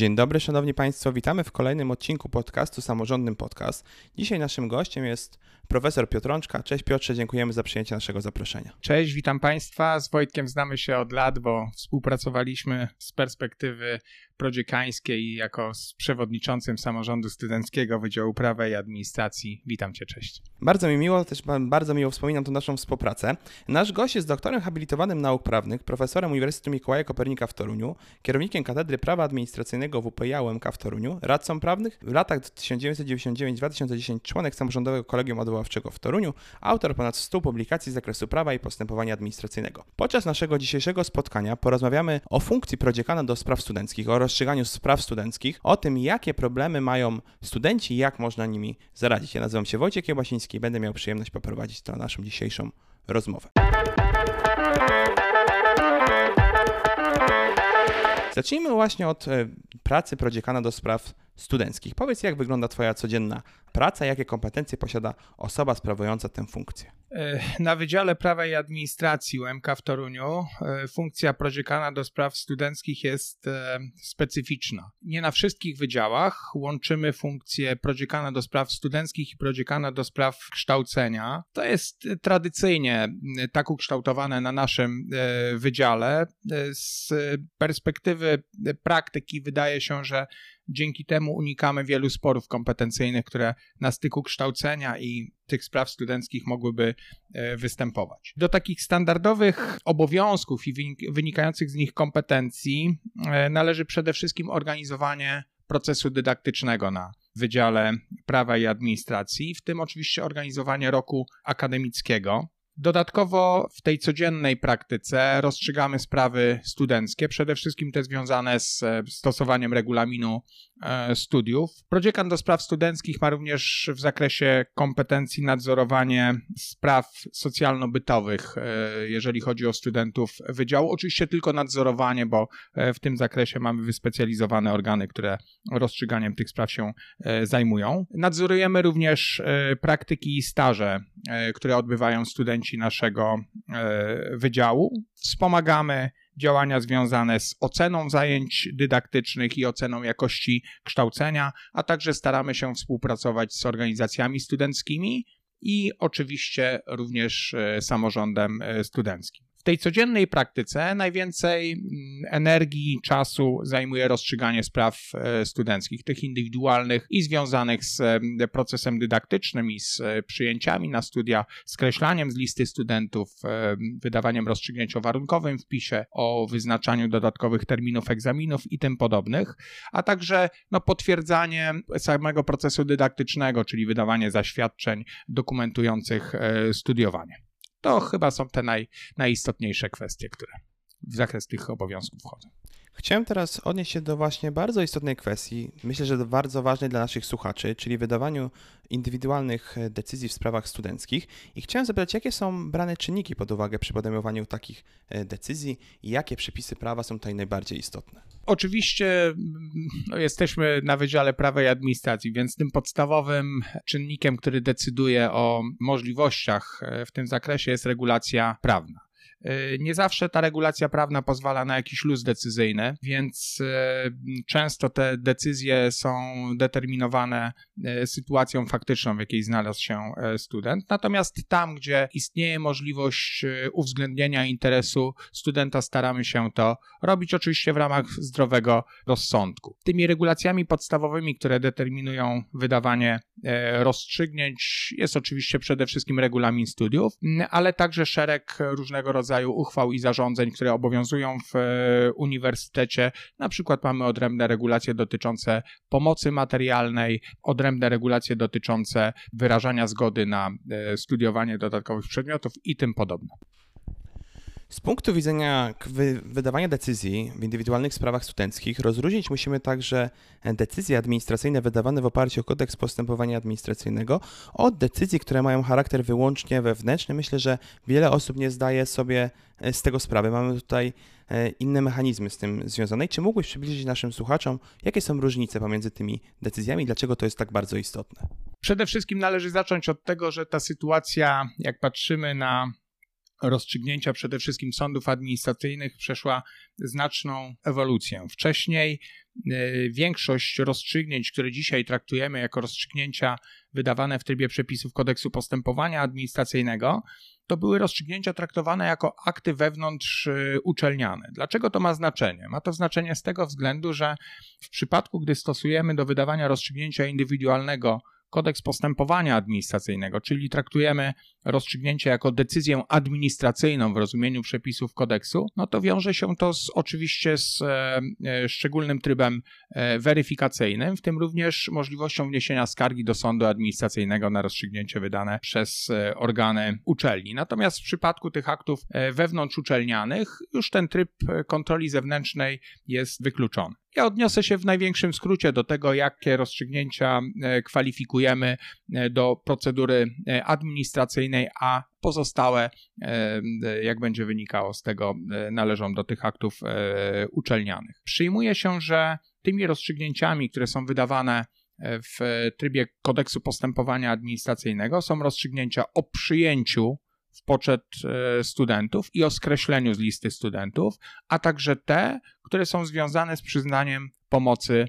Dzień dobry, szanowni państwo. Witamy w kolejnym odcinku podcastu Samorządnym Podcast. Dzisiaj naszym gościem jest profesor Piotrączka. Cześć Piotrze, dziękujemy za przyjęcie naszego zaproszenia. Cześć, witam państwa. Z Wojtkiem znamy się od lat, bo współpracowaliśmy z perspektywy prodziekańskiej jako z przewodniczącym samorządu studenckiego Wydziału Prawa i Administracji. Witam cię, cześć. Bardzo mi miło, też bardzo miło wspominam tą naszą współpracę. Nasz gość jest doktorem habilitowanym nauk prawnych, profesorem Uniwersytetu Mikołaja Kopernika w Toruniu, kierownikiem Katedry Prawa Administracyjnego WPIA UMK w Toruniu, radcą prawnych w latach 1999-2010 członek samorządowego kolegium odwoławczego w Toruniu, autor ponad 100 publikacji z zakresu prawa i postępowania administracyjnego. Podczas naszego dzisiejszego spotkania porozmawiamy o funkcji prodziekana do spraw studenckich oraz rozstrzyganiu spraw studenckich, o tym, jakie problemy mają studenci i jak można nimi zaradzić. Ja nazywam się Wojciech Jabłasiński i będę miał przyjemność poprowadzić tę naszą dzisiejszą rozmowę. Zacznijmy właśnie od e, pracy prodziekana do spraw studenckich. Powiedz, jak wygląda Twoja codzienna praca, jakie kompetencje posiada osoba sprawująca tę funkcję? E, na Wydziale Prawa i Administracji UMK w Toruniu e, funkcja prodziekana do spraw studenckich jest e, specyficzna. Nie na wszystkich wydziałach łączymy funkcję prodziekana do spraw studenckich i prodziekana do spraw kształcenia. To jest tradycyjnie tak ukształtowane na naszym wydziale. Z perspektywy praktyki wydaje się, że dzięki temu unikamy wielu sporów kompetencyjnych, które na styku kształcenia i tych spraw studenckich mogłyby e, występować. Do takich standardowych obowiązków i wynikających z nich kompetencji e, należy przede wszystkim organizowanie procesu dydaktycznego na Wydziale Prawa i Administracji, w tym oczywiście organizowanie roku akademickiego. Dodatkowo w tej codziennej praktyce rozstrzygamy sprawy studenckie, przede wszystkim te związane z e, stosowaniem regulaminu e, studiów. Prodziekan do spraw studenckich ma również w zakresie kompetencji nadzorowanie spraw socjalno-bytowych, e, jeżeli chodzi o studentów wydziału. Oczywiście tylko nadzorowanie, bo w tym zakresie mamy wyspecjalizowane organy, które rozstrzyganiem tych spraw się zajmują. Nadzorujemy również praktyki i staże, które odbywają studenci naszego e, wydziału. Wspomagamy działania związane z oceną zajęć dydaktycznych i oceną jakości kształcenia, a także staramy się współpracować z organizacjami studenckimi i oczywiście również e, samorządem e, studenckim. W tej codziennej praktyce najwięcej mm, energii, czasu zajmuje rozstrzyganie spraw e, studenckich, tych indywidualnych i związanych z e, procesem dydaktycznym i z e, przyjęciami na studia, skreślaniem z listy studentów, wydawaniem rozstrzygnięć o warunkowym wpisie, o wyznaczaniu dodatkowych terminów egzaminów i tym podobnych, a także no, potwierdzanie samego procesu dydaktycznego, czyli wydawanie zaświadczeń dokumentujących studiowanie. To chyba są te naj, najistotniejsze kwestie, które w zakres tych obowiązków wchodzą. Chciałem teraz odnieść się do właśnie bardzo istotnej kwestii, myślę, że bardzo ważnej dla naszych słuchaczy, czyli wydawaniu indywidualnych e, decyzji w sprawach studenckich. I chciałem zapytać, jakie są brane czynniki pod uwagę przy podejmowaniu takich e, decyzji i jakie przepisy prawa są tutaj najbardziej istotne? Oczywiście mm, no, jesteśmy na Wydziale Prawa i Administracji, więc tym podstawowym czynnikiem, który decyduje o możliwościach e, w tym zakresie jest regulacja prawna. E, nie zawsze ta regulacja prawna pozwala na jakiś luz decyzyjny, więc e, często te decyzje są determinowane e, sytuacją faktyczną, w jakiej znalazł się student. Natomiast tam, gdzie istnieje możliwość uwzględnienia interesu studenta, staramy się to robić, oczywiście w ramach zdrowego rozsądku. Tymi regulacjami podstawowymi, które determinują wydawanie rozstrzygnięć, jest oczywiście przede wszystkim regulamin studiów, ale także szereg różnego rodzaju rodzaju uchwał i zarządzeń, które obowiązują w e, uniwersytecie. Na przykład mamy odrębne regulacje dotyczące pomocy materialnej, odrębne regulacje dotyczące wyrażania zgody na e, studiowanie dodatkowych przedmiotów i tym podobne. Z punktu widzenia wydawania decyzji w indywidualnych sprawach studenckich rozróżnić musimy także decyzje administracyjne wydawane w oparciu o kodeks postępowania administracyjnego od decyzji, które mają charakter wyłącznie wewnętrzny. Myślę, że wiele osób nie zdaje sobie e, z tego sprawy. Mamy tutaj e, inne mechanizmy z tym związane. Czy mógłbyś przybliżyć naszym słuchaczom, jakie są różnice pomiędzy tymi decyzjami i dlaczego to jest tak bardzo istotne? Przede wszystkim należy zacząć od tego, że ta sytuacja, jak patrzymy na rozstrzygnięcia przede wszystkim sądów administracyjnych przeszła znaczną ewolucję. Wcześniej y, większość rozstrzygnięć, które dzisiaj traktujemy jako rozstrzygnięcia wydawane w trybie przepisów kodeksu postępowania administracyjnego, to były rozstrzygnięcia traktowane jako akty wewnątrz y, uczelniane. Dlaczego to ma znaczenie? Ma to znaczenie z tego względu, że w przypadku, gdy stosujemy do wydawania rozstrzygnięcia indywidualnego kodeks postępowania administracyjnego, czyli traktujemy rozstrzygnięcie jako decyzję administracyjną w rozumieniu przepisów kodeksu, no to wiąże się to z, oczywiście z e, e, szczególnym trybem e, weryfikacyjnym, w tym również możliwością wniesienia skargi do sądu administracyjnego na rozstrzygnięcie wydane przez e, organy uczelni. Natomiast w przypadku tych aktów e, wewnątrzuczelnianych już ten tryb e, kontroli zewnętrznej jest wykluczony. Ja odniosę się w największym skrócie do tego, jakie rozstrzygnięcia kwalifikujemy do procedury e, a pozostałe, jak będzie wynikało z tego, należą do tych aktów uczelnianych. Przyjmuje się, że tymi rozstrzygnięciami, które są wydawane w trybie kodeksu postępowania administracyjnego, są rozstrzygnięcia o przyjęciu w poczet studentów i o skreśleniu z listy studentów, a także te, które są związane z przyznaniem pomocy e,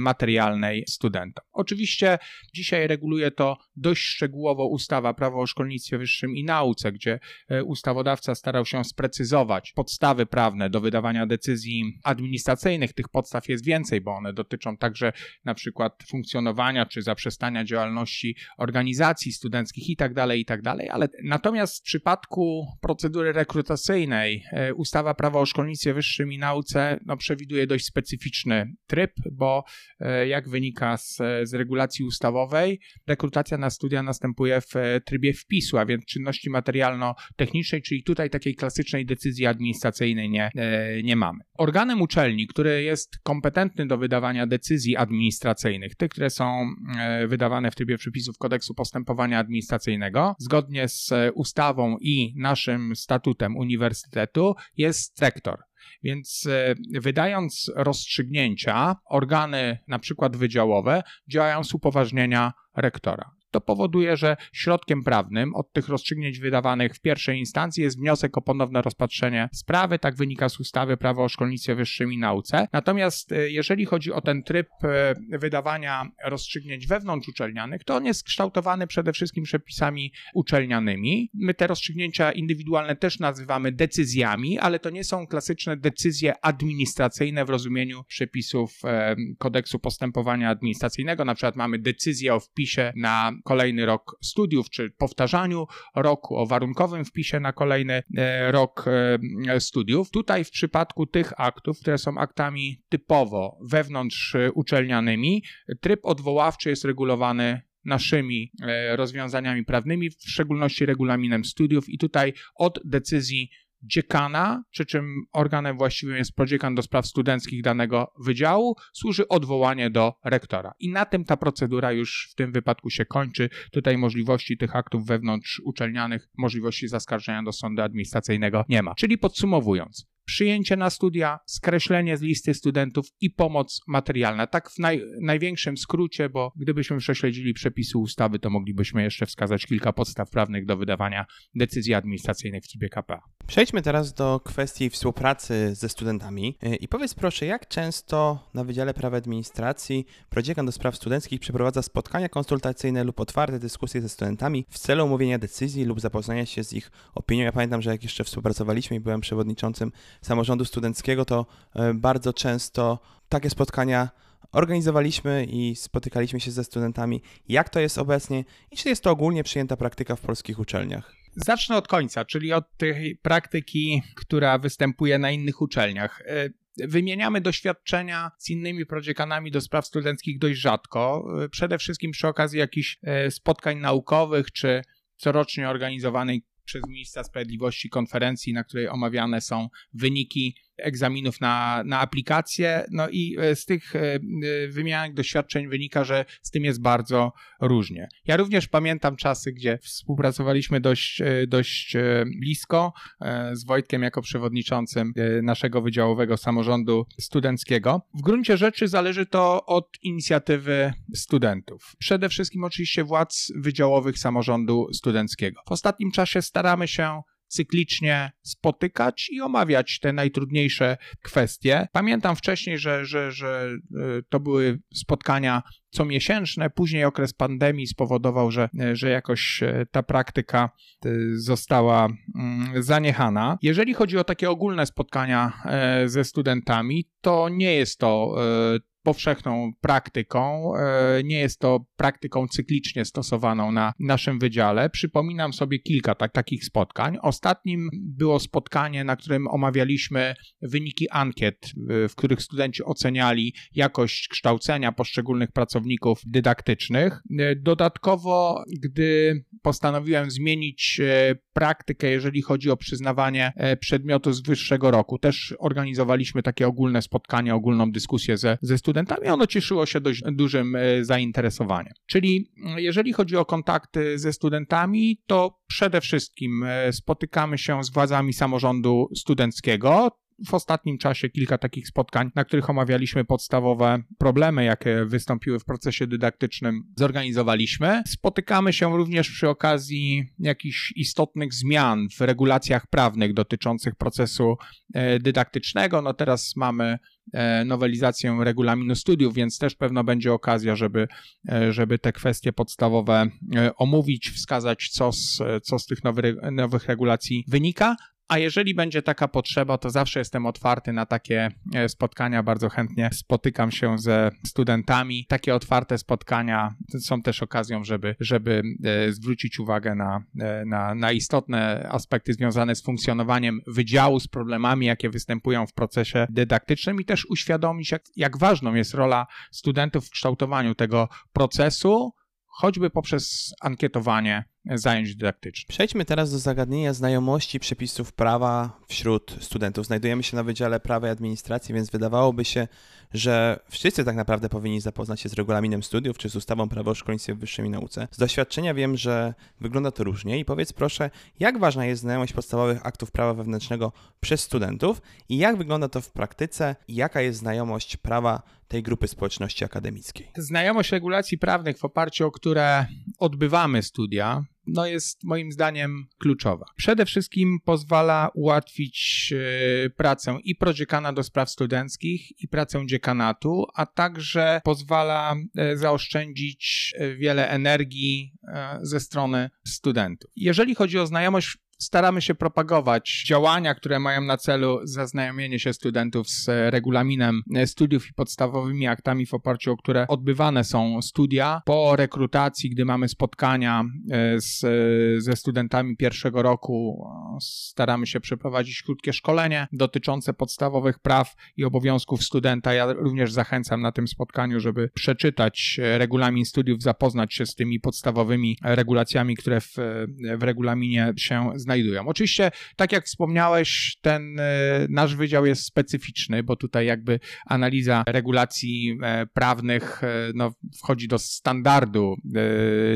materialnej studentom. Oczywiście dzisiaj reguluje to dość szczegółowo ustawa Prawo o szkolnictwie wyższym i nauce, gdzie e, ustawodawca starał się sprecyzować podstawy prawne do wydawania decyzji administracyjnych. Tych podstaw jest więcej, bo one dotyczą także na przykład funkcjonowania czy zaprzestania działalności organizacji studenckich itd., tak itd., tak ale natomiast w przypadku procedury rekrutacyjnej e, ustawa Prawo o szkolnictwie wyższym i nauce no, przewiduje dość specyficzny tryb, bo e, jak wynika z, z regulacji ustawowej, rekrutacja na studia następuje w e, trybie wpisu, a więc czynności materialno-technicznej, czyli tutaj takiej klasycznej decyzji administracyjnej nie, e, nie mamy. Organem uczelni, który jest kompetentny do wydawania decyzji administracyjnych, tych, które są wydawane w trybie przepisów kodeksu postępowania administracyjnego, zgodnie z ustawą i naszym statutem uniwersytetu, jest rektor. Więc e, wydając rozstrzygnięcia, organy, na przykład wydziałowe, działają z upoważnienia rektora. To powoduje, że środkiem prawnym od tych rozstrzygnięć wydawanych w pierwszej instancji jest wniosek o ponowne rozpatrzenie sprawy, tak wynika z ustawy Prawo o szkolnictwie wyższym i nauce. Natomiast e, jeżeli chodzi o ten tryb e, wydawania rozstrzygnięć wewnątrzuczelnianych, to on jest kształtowany przede wszystkim przepisami uczelnianymi. My te rozstrzygnięcia indywidualne też nazywamy decyzjami, ale to nie są klasyczne decyzje administracyjne w rozumieniu przepisów e, kodeksu postępowania administracyjnego. Na przykład mamy decyzję o wpisie na kolejny rok studiów, czy powtarzaniu roku, o warunkowym wpisie na kolejny e, rok e, studiów. Tutaj w przypadku tych aktów, które są aktami typowo wewnątrz e, uczelnianymi, tryb odwoławczy jest regulowany naszymi rozwiązaniami prawnymi, w szczególności regulaminem studiów, i tutaj od decyzji dziekana, przy czym organem właściwym jest prodziekan do spraw studenckich danego wydziału, służy odwołanie do rektora. I na tym ta procedura już w tym wypadku się kończy. Tutaj możliwości tych aktów wewnątrz uczelnianych, możliwości zaskarżenia do sądu administracyjnego nie ma. Czyli podsumowując, przyjęcie na studia, skreślenie z listy studentów i pomoc materialna. Tak w naj, największym skrócie, bo gdybyśmy prześledzili przepisy ustawy, to moglibyśmy jeszcze wskazać kilka podstaw prawnych do wydawania decyzji administracyjnych w trybie KPA. Przejdźmy teraz do kwestii współpracy ze studentami y, i powiedz proszę, jak często na Wydziale Prawa Administracji prodziekan do spraw studenckich przeprowadza spotkania konsultacyjne lub otwarte dyskusje ze studentami w celu omówienia decyzji lub zapoznania się z ich opinią. Ja pamiętam, że jak jeszcze współpracowaliśmy i byłem przewodniczącym samorządu studenckiego, to e, bardzo często takie spotkania organizowaliśmy i spotykaliśmy się ze studentami. Jak to jest obecnie i czy jest to ogólnie przyjęta praktyka w polskich uczelniach? Zacznę od końca, czyli od tej praktyki, która występuje na innych uczelniach. E, wymieniamy doświadczenia z innymi prodziekanami do spraw studenckich dość rzadko, e, przede wszystkim przy okazji jakichś spotkań naukowych czy corocznie organizowanej przez ministra sprawiedliwości konferencji, na której omawiane są wyniki egzaminów na, na aplikacje. No i e, z tych e, e, wymianek doświadczeń wynika, że z tym jest bardzo różnie. Ja również pamiętam czasy, gdzie współpracowaliśmy dość, dość blisko z Wojtkiem jako przewodniczącym naszego wydziałowego samorządu studenckiego. W gruncie rzeczy zależy to od inicjatywy studentów. Przede wszystkim oczywiście władz wydziałowych samorządu studenckiego. W ostatnim czasie staramy się cyklicznie spotykać i omawiać te najtrudniejsze kwestie. Pamiętam wcześniej, że, że, że e, to były spotkania comiesięczne. Później okres pandemii spowodował, że, że jakoś e, ta praktyka e, została mm, zaniechana. Jeżeli chodzi o takie ogólne spotkania ze studentami, to nie jest to powszechną praktyką. E, nie jest to praktyką cyklicznie stosowaną na naszym wydziale. Przypominam sobie kilka tak, takich spotkań. Ostatnim było spotkanie, na którym omawialiśmy wyniki ankiet, w których studenci oceniali jakość kształcenia poszczególnych pracowników dydaktycznych. E, dodatkowo, gdy postanowiłem zmienić e, praktykę, jeżeli chodzi o przyznawanie przedmiotu z wyższego roku, też organizowaliśmy takie ogólne spotkanie, ogólną dyskusję ze, ze studentami studentami, ono cieszyło się dość dużym e, zainteresowaniem. Czyli mm, jeżeli chodzi o kontakty ze studentami, to przede wszystkim e, spotykamy się z władzami samorządu studenckiego w ostatnim czasie kilka takich spotkań, na których omawialiśmy podstawowe problemy, jakie wystąpiły w procesie dydaktycznym, zorganizowaliśmy. Spotykamy się również przy okazji jakichś istotnych zmian w regulacjach prawnych dotyczących procesu e, dydaktycznego. No teraz mamy e, nowelizację regulaminu studiów, więc też pewno będzie okazja, żeby, e, żeby te kwestie podstawowe omówić, wskazać, co z, co z tych nowych, nowych regulacji wynika, a jeżeli będzie taka potrzeba, to zawsze jestem otwarty na takie e, spotkania. Bardzo chętnie spotykam się ze studentami. Takie otwarte spotkania są też okazją, żeby, żeby e, zwrócić uwagę na, e, na, na istotne aspekty związane z funkcjonowaniem wydziału, z problemami, jakie występują w procesie dydaktycznym i też uświadomić, jak, jak ważną jest rola studentów w kształtowaniu tego procesu, choćby poprzez ankietowanie zajęć dydaktycznych. Przejdźmy teraz do zagadnienia znajomości przepisów prawa wśród studentów. Znajdujemy się na Wydziale Prawa i Administracji, więc wydawałoby się, że wszyscy tak naprawdę powinni zapoznać się z regulaminem studiów czy z ustawą prawa o szkolnictwie wyższym i nauce. Z doświadczenia wiem, że wygląda to różnie i powiedz proszę, jak ważna jest znajomość podstawowych aktów prawa wewnętrznego przez studentów i jak wygląda to w praktyce i jaka jest znajomość prawa tej grupy społeczności akademickiej. Znajomość regulacji prawnych, w oparciu o które odbywamy studia, no jest moim zdaniem kluczowa. Przede wszystkim pozwala ułatwić e, pracę i prodziekana do spraw studenckich, i pracę dziekanatu, a także pozwala e, zaoszczędzić e, wiele energii ze strony studentów. Jeżeli chodzi o znajomość staramy się propagować działania, które mają na celu zaznajomienie się studentów z regulaminem studiów i podstawowymi aktami, w oparciu o które odbywane są studia. Po rekrutacji, gdy mamy spotkania e, z, ze studentami pierwszego roku, staramy się przeprowadzić krótkie szkolenie dotyczące podstawowych praw i obowiązków studenta. Ja również zachęcam na tym spotkaniu, żeby przeczytać regulamin studiów, zapoznać się z tymi podstawowymi regulacjami, które w, w regulaminie się znajdują znajdują. Oczywiście, tak jak wspomniałeś, ten e, nasz wydział jest specyficzny, bo tutaj jakby analiza regulacji e, prawnych e, no, wchodzi do standardu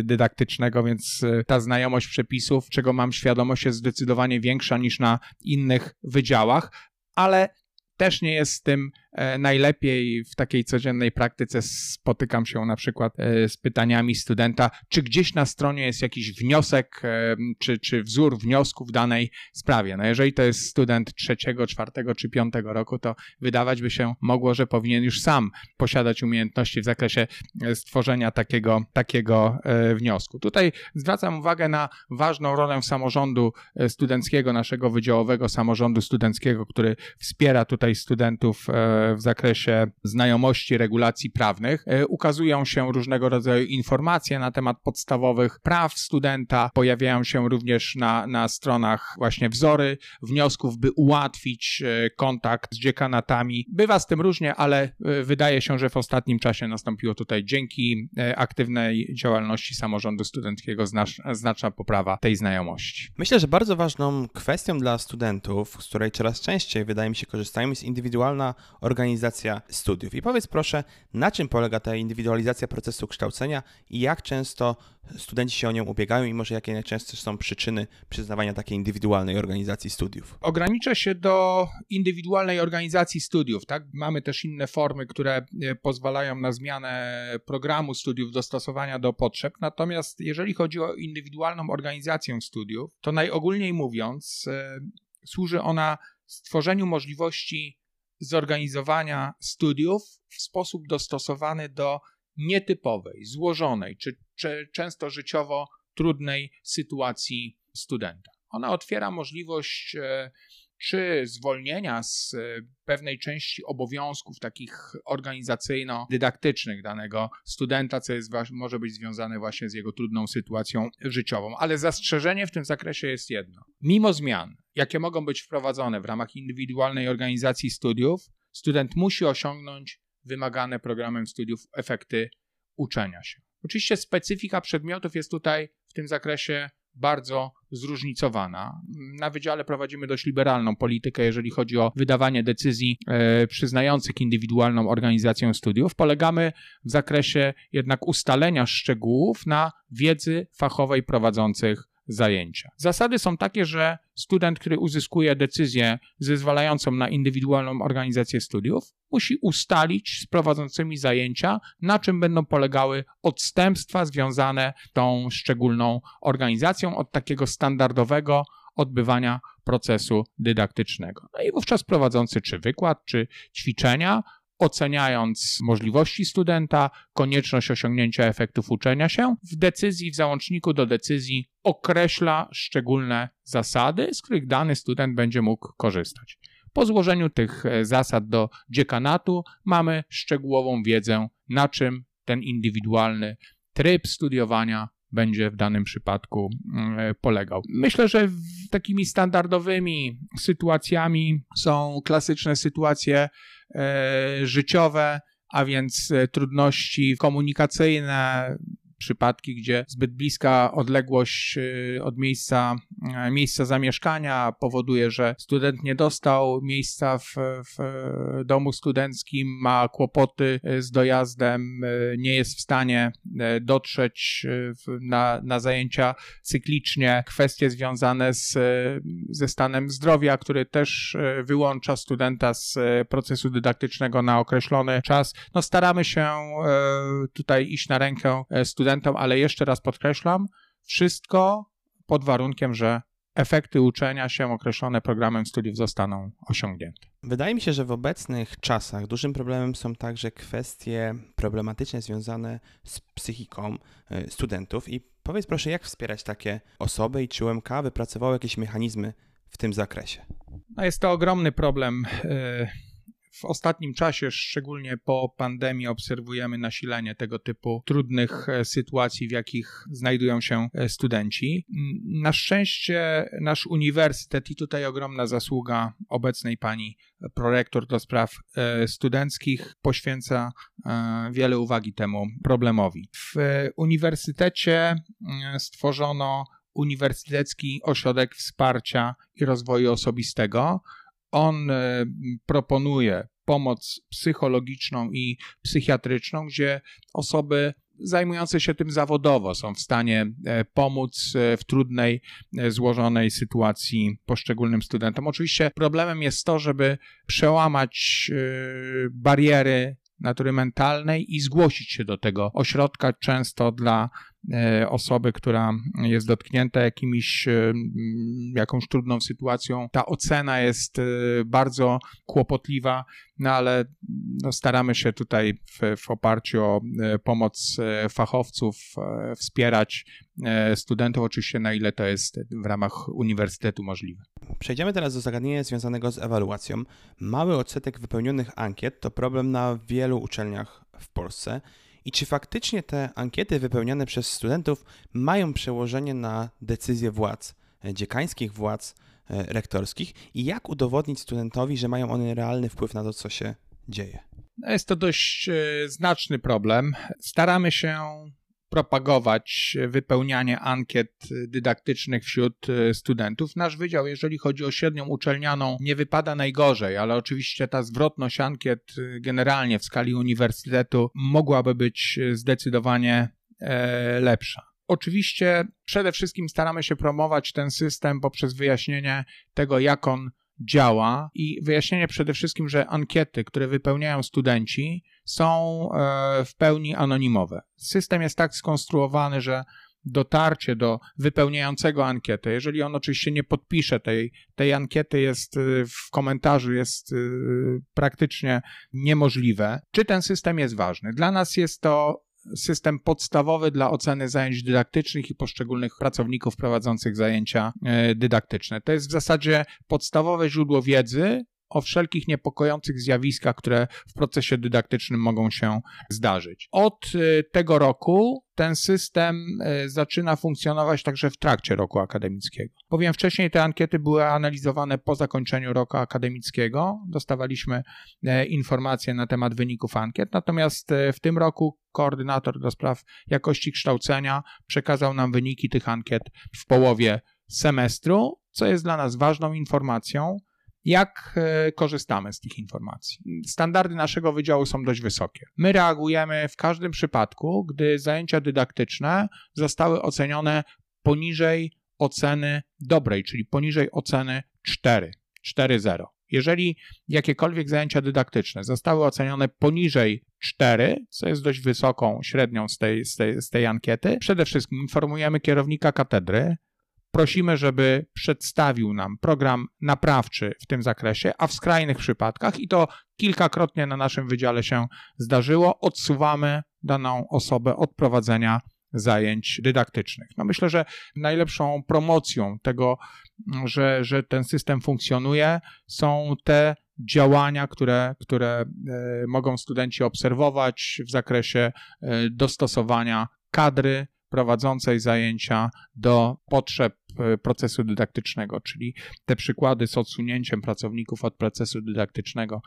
dydaktycznego, więc ta znajomość przepisów, czego mam świadomość, jest zdecydowanie większa niż na innych wydziałach, ale też nie jest z tym najlepiej w takiej codziennej praktyce spotykam się na przykład e, z pytaniami studenta, czy gdzieś na stronie jest jakiś wniosek, e, czy, czy wzór wniosku w danej sprawie. No jeżeli to jest student trzeciego, czwartego czy piątego roku, to wydawać by się mogło, że powinien już sam posiadać umiejętności w zakresie stworzenia takiego, takiego wniosku. Tutaj zwracam uwagę na ważną rolę samorządu studenckiego, naszego wydziałowego samorządu studenckiego, który wspiera tutaj studentów w zakresie znajomości regulacji prawnych. E, ukazują się różnego rodzaju informacje na temat podstawowych praw studenta. Pojawiają się również na, na stronach właśnie wzory wniosków, by ułatwić e, kontakt z dziekanatami. Bywa z tym różnie, ale e, wydaje się, że w ostatnim czasie nastąpiło tutaj dzięki aktywnej działalności samorządu studenckiego znaczna poprawa tej znajomości. Myślę, że bardzo ważną kwestią dla studentów, z której coraz częściej wydaje mi się korzystają, jest indywidualna organizacja studiów. I powiedz proszę, na czym polega ta indywidualizacja procesu kształcenia i jak często studenci się o nią ubiegają i może jakie najczęstsze są przyczyny przyznawania takiej indywidualnej organizacji studiów? Ogranicza się do indywidualnej organizacji studiów. Tak? Mamy też inne formy, które e, pozwalają na zmianę programu studiów, dostosowania do potrzeb. Natomiast jeżeli chodzi o indywidualną organizację studiów, to najogólniej mówiąc, e, służy ona stworzeniu możliwości zorganizowania studiów w sposób dostosowany do nietypowej, złożonej czy, czy często życiowo trudnej sytuacji studenta. Ona otwiera możliwość e, czy zwolnienia z e, pewnej części obowiązków takich organizacyjno-dydaktycznych danego studenta, co jest, może być związane właśnie z jego trudną sytuacją życiową. Ale zastrzeżenie w tym zakresie jest jedno. Mimo zmian, jakie mogą być wprowadzone w ramach indywidualnej organizacji studiów, student musi osiągnąć wymagane programem studiów efekty uczenia się. Oczywiście specyfika przedmiotów jest tutaj w tym zakresie bardzo zróżnicowana. Na wydziale prowadzimy dość liberalną politykę, jeżeli chodzi o wydawanie decyzji e, przyznających indywidualną organizację studiów. Polegamy w zakresie jednak ustalenia szczegółów na wiedzy fachowej prowadzących zajęcia. Zasady są takie, że student, który uzyskuje decyzję zezwalającą na indywidualną organizację studiów, musi ustalić z prowadzącymi zajęcia, na czym będą polegały odstępstwa związane tą szczególną organizacją od takiego standardowego odbywania procesu dydaktycznego. No i wówczas prowadzący czy wykład, czy ćwiczenia oceniając możliwości studenta, konieczność osiągnięcia efektów uczenia się, w decyzji, w załączniku do decyzji określa szczególne zasady, z których dany student będzie mógł korzystać. Po złożeniu tych e, zasad do dziekanatu mamy szczegółową wiedzę, na czym ten indywidualny tryb studiowania będzie w danym przypadku mm, e, polegał. Myślę, że takimi standardowymi sytuacjami są klasyczne sytuacje życiowe, a więc e, trudności komunikacyjne, przypadki, gdzie zbyt bliska odległość y, od miejsca, y, miejsca zamieszkania powoduje, że student nie dostał miejsca w, w domu studenckim, ma kłopoty y, z dojazdem, nie jest w stanie dotrzeć na, na zajęcia cyklicznie, kwestie związane z, ze stanem zdrowia, który też wyłącza studenta z procesu dydaktycznego na określony czas. No staramy się tutaj iść na rękę studentom, studentom, ale jeszcze raz podkreślam, wszystko pod warunkiem, że efekty uczenia się określone programem studiów zostaną osiągnięte. Wydaje mi się, że w obecnych czasach dużym problemem są także kwestie problematyczne związane z psychiką y, studentów. I powiedz proszę, jak wspierać takie osoby i czy UMK wypracowało jakieś mechanizmy w tym zakresie? No jest to ogromny problem. Y, w ostatnim czasie, szczególnie po pandemii, obserwujemy nasilenie tego typu trudnych e, sytuacji, w jakich znajdują się e, studenci. Na szczęście nasz uniwersytet, i tutaj ogromna zasługa obecnej pani prorektor do spraw e, studenckich, poświęca wiele uwagi temu problemowi. W uniwersytecie stworzono Uniwersytecki Ośrodek Wsparcia i Rozwoju Osobistego, on e, proponuje pomoc psychologiczną i psychiatryczną, gdzie osoby zajmujące się tym zawodowo są w stanie e, pomóc e, w trudnej, złożonej sytuacji poszczególnym studentom. Oczywiście problemem jest to, żeby przełamać bariery natury mentalnej i zgłosić się do tego ośrodka. Często dla e, osoby, która jest dotknięta jakimiś, e, jakąś trudną sytuacją, ta ocena jest e, bardzo kłopotliwa, no ale no staramy się tutaj w, w oparciu o pomoc fachowców wspierać studentów, oczywiście na ile to jest w ramach uniwersytetu możliwe. Przejdziemy teraz do zagadnienia związanego z ewaluacją. Mały odsetek wypełnionych ankiet to problem na wielu uczelniach w Polsce. I czy faktycznie te ankiety wypełniane przez studentów mają przełożenie na decyzje władz, e, dziekańskich władz e, rektorskich i jak udowodnić studentowi, że mają one realny wpływ na to, co się dzieje? No, jest to dość e, znaczny problem. Staramy się propagować wypełnianie ankiet dydaktycznych wśród studentów. Nasz wydział, jeżeli chodzi o średnią uczelnianą, nie wypada najgorzej, ale oczywiście ta zwrotność ankiet generalnie w skali uniwersytetu mogłaby być zdecydowanie e, lepsza. Oczywiście przede wszystkim staramy się promować ten system poprzez wyjaśnienie tego, jak on działa i wyjaśnienie przede wszystkim, że ankiety, które wypełniają studenci, są e, w pełni anonimowe. System jest tak skonstruowany, że dotarcie do wypełniającego ankietę, jeżeli on oczywiście nie podpisze tej, tej ankiety, jest e, w komentarzu jest e, praktycznie niemożliwe. Czy ten system jest ważny? Dla nas jest to system podstawowy dla oceny zajęć dydaktycznych i poszczególnych pracowników prowadzących zajęcia e, dydaktyczne. To jest w zasadzie podstawowe źródło wiedzy o wszelkich niepokojących zjawiskach, które w procesie dydaktycznym mogą się zdarzyć. Od y, tego roku ten system y, zaczyna funkcjonować także w trakcie roku akademickiego. Powiem wcześniej, te ankiety były analizowane po zakończeniu roku akademickiego. Dostawaliśmy e, informacje na temat wyników ankiet, natomiast e, w tym roku koordynator do spraw jakości kształcenia przekazał nam wyniki tych ankiet w połowie semestru, co jest dla nas ważną informacją, jak e, korzystamy z tych informacji. Standardy naszego wydziału są dość wysokie. My reagujemy w każdym przypadku, gdy zajęcia dydaktyczne zostały ocenione poniżej oceny dobrej, czyli poniżej oceny 4, 4.0. Jeżeli jakiekolwiek zajęcia dydaktyczne zostały ocenione poniżej 4, co jest dość wysoką średnią z tej, z tej, z tej ankiety, przede wszystkim informujemy kierownika katedry, prosimy, żeby przedstawił nam program naprawczy w tym zakresie, a w skrajnych przypadkach, i to kilkakrotnie na naszym wydziale się zdarzyło, odsuwamy daną osobę od prowadzenia zajęć dydaktycznych. No myślę, że najlepszą promocją tego, że, że ten system funkcjonuje, są te działania, które, które e, mogą studenci obserwować w zakresie e, dostosowania kadry prowadzącej zajęcia do potrzeb e, procesu dydaktycznego, czyli te przykłady z odsunięciem pracowników od procesu dydaktycznego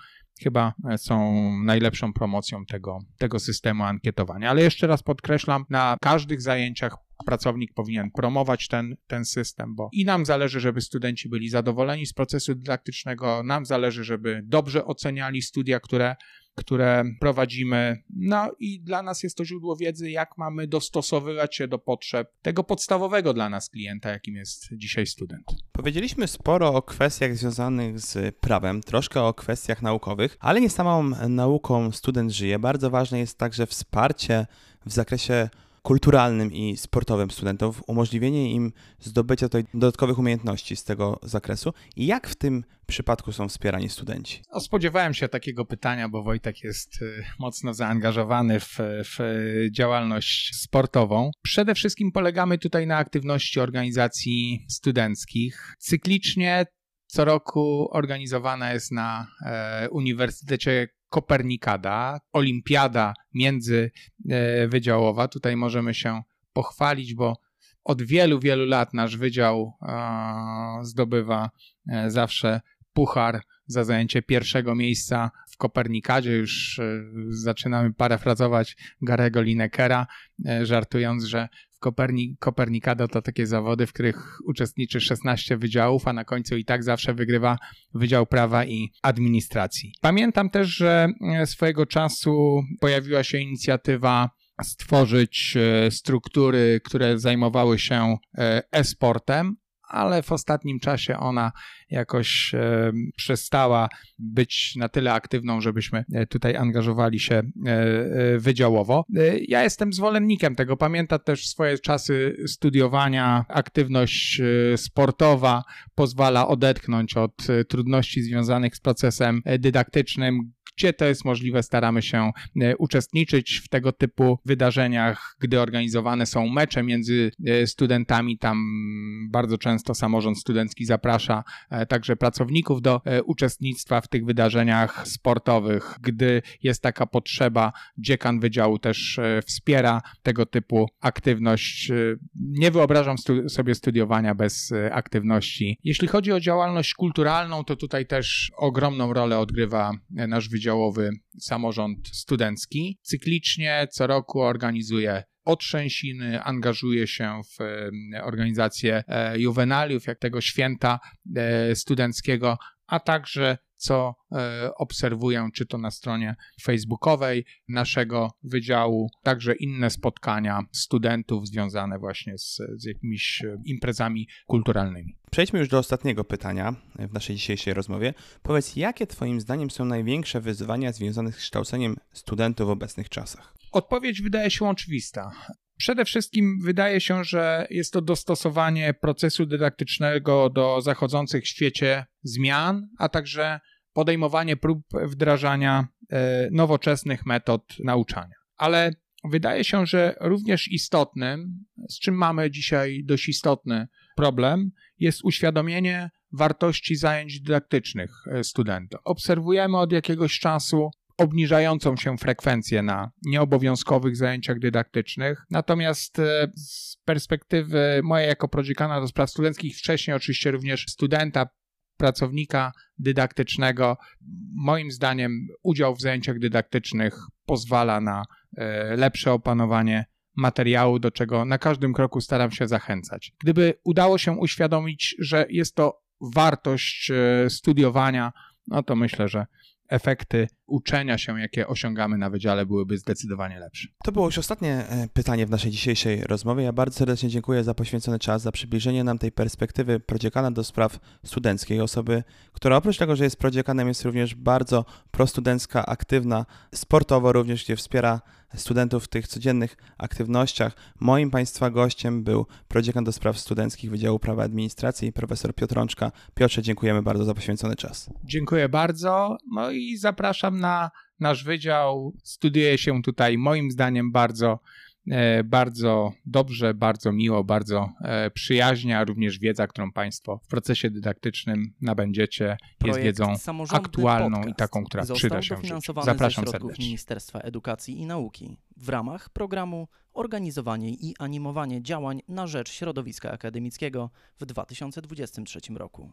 chyba e, są najlepszą promocją tego, tego systemu ankietowania. Ale jeszcze raz podkreślam, na każdych zajęciach pracownik powinien promować ten, ten system, bo i nam zależy, żeby studenci byli zadowoleni z procesu dydaktycznego, nam zależy, żeby dobrze oceniali studia, które które prowadzimy. No i dla nas jest to źródło wiedzy, jak mamy dostosowywać się do potrzeb tego podstawowego dla nas klienta, jakim jest dzisiaj student. Powiedzieliśmy sporo o kwestiach związanych z prawem, troszkę o kwestiach naukowych, ale nie samą nauką student żyje. Bardzo ważne jest także wsparcie w zakresie kulturalnym i sportowym studentów, umożliwienie im zdobycia tutaj dodatkowych umiejętności z tego zakresu jak w tym przypadku są wspierani studenci? No, spodziewałem się takiego pytania, bo Wojtek jest y, mocno zaangażowany w, w działalność sportową. Przede wszystkim polegamy tutaj na aktywności organizacji studenckich. Cyklicznie co roku organizowana jest na e, Uniwersytecie Kopernikada, olimpiada międzywydziałowa. Tutaj możemy się pochwalić, bo od wielu, wielu lat nasz wydział zdobywa e, zawsze puchar za zajęcie pierwszego miejsca w Kopernikadzie. Już e, zaczynamy parafrazować Garego Linekera, e, żartując, że Koperni Kopernikado to takie zawody, w których uczestniczy 16 wydziałów, a na końcu i tak zawsze wygrywa Wydział Prawa i Administracji. Pamiętam też, że e, swojego czasu pojawiła się inicjatywa stworzyć e, struktury, które zajmowały się e, e-sportem, ale w ostatnim czasie ona jakoś e, przestała być na tyle aktywną, żebyśmy e, tutaj angażowali się e, wydziałowo. Ja jestem zwolennikiem tego. Pamiętam też swoje czasy studiowania. Aktywność sportowa pozwala odetchnąć od trudności związanych z procesem dydaktycznym, gdzie to jest możliwe, staramy się uczestniczyć w tego typu wydarzeniach, gdy organizowane są mecze między studentami. Tam bardzo często samorząd studencki zaprasza także pracowników do uczestnictwa w tych wydarzeniach sportowych. Gdy jest taka potrzeba, dziekan wydziału też wspiera tego typu aktywność. Nie wyobrażam stu sobie studiowania bez aktywności. Jeśli chodzi o działalność kulturalną, to tutaj też ogromną rolę odgrywa nasz wydział działowy samorząd studencki. Cyklicznie co roku organizuje otrzęsiny, angażuje się w organizację juwenaliów, jak tego święta studenckiego, a także co e, obserwuję, czy to na stronie facebookowej naszego wydziału, także inne spotkania studentów związane właśnie z, z jakimiś e, imprezami kulturalnymi. Przejdźmy już do ostatniego pytania w naszej dzisiejszej rozmowie. Powiedz, jakie Twoim zdaniem są największe wyzwania związane z kształceniem studentów w obecnych czasach? Odpowiedź wydaje się oczywista. Przede wszystkim wydaje się, że jest to dostosowanie procesu dydaktycznego do zachodzących w świecie zmian, a także podejmowanie prób wdrażania e, nowoczesnych metod nauczania. Ale wydaje się, że również istotnym, z czym mamy dzisiaj dość istotny problem, jest uświadomienie wartości zajęć dydaktycznych e, studentów. Obserwujemy od jakiegoś czasu obniżającą się frekwencję na nieobowiązkowych zajęciach dydaktycznych. Natomiast e, z perspektywy mojej jako prodziekana do spraw studenckich, wcześniej oczywiście również studenta, pracownika dydaktycznego, moim zdaniem udział w zajęciach dydaktycznych pozwala na e, lepsze opanowanie materiału, do czego na każdym kroku staram się zachęcać. Gdyby udało się uświadomić, że jest to wartość e, studiowania, no to myślę, że efekty uczenia się, jakie osiągamy na wydziale, byłyby zdecydowanie lepsze. To było już ostatnie e, pytanie w naszej dzisiejszej rozmowie. Ja bardzo serdecznie dziękuję za poświęcony czas, za przybliżenie nam tej perspektywy prodziekana do spraw studenckiej, osoby, która oprócz tego, że jest prodziekanem, jest również bardzo prostudencka, aktywna, sportowo również, gdzie wspiera studentów w tych codziennych aktywnościach. Moim Państwa gościem był prodziekan do spraw studenckich Wydziału Prawa Administracji, profesor Piotr Rączka. Piotrze, dziękujemy bardzo za poświęcony czas. Dziękuję bardzo. No i zapraszam na nasz wydział. Studiuje się tutaj moim zdaniem bardzo E, bardzo dobrze, bardzo miło, bardzo e, przyjaźnie, a również wiedza, którą Państwo w procesie dydaktycznym nabędziecie, jest wiedzą aktualną i taką, która przyda się w życiu. Zapraszam ze serdecznie. Ministerstwa Edukacji i Nauki w ramach programu Organizowanie i animowanie działań na rzecz środowiska akademickiego w 2023 roku.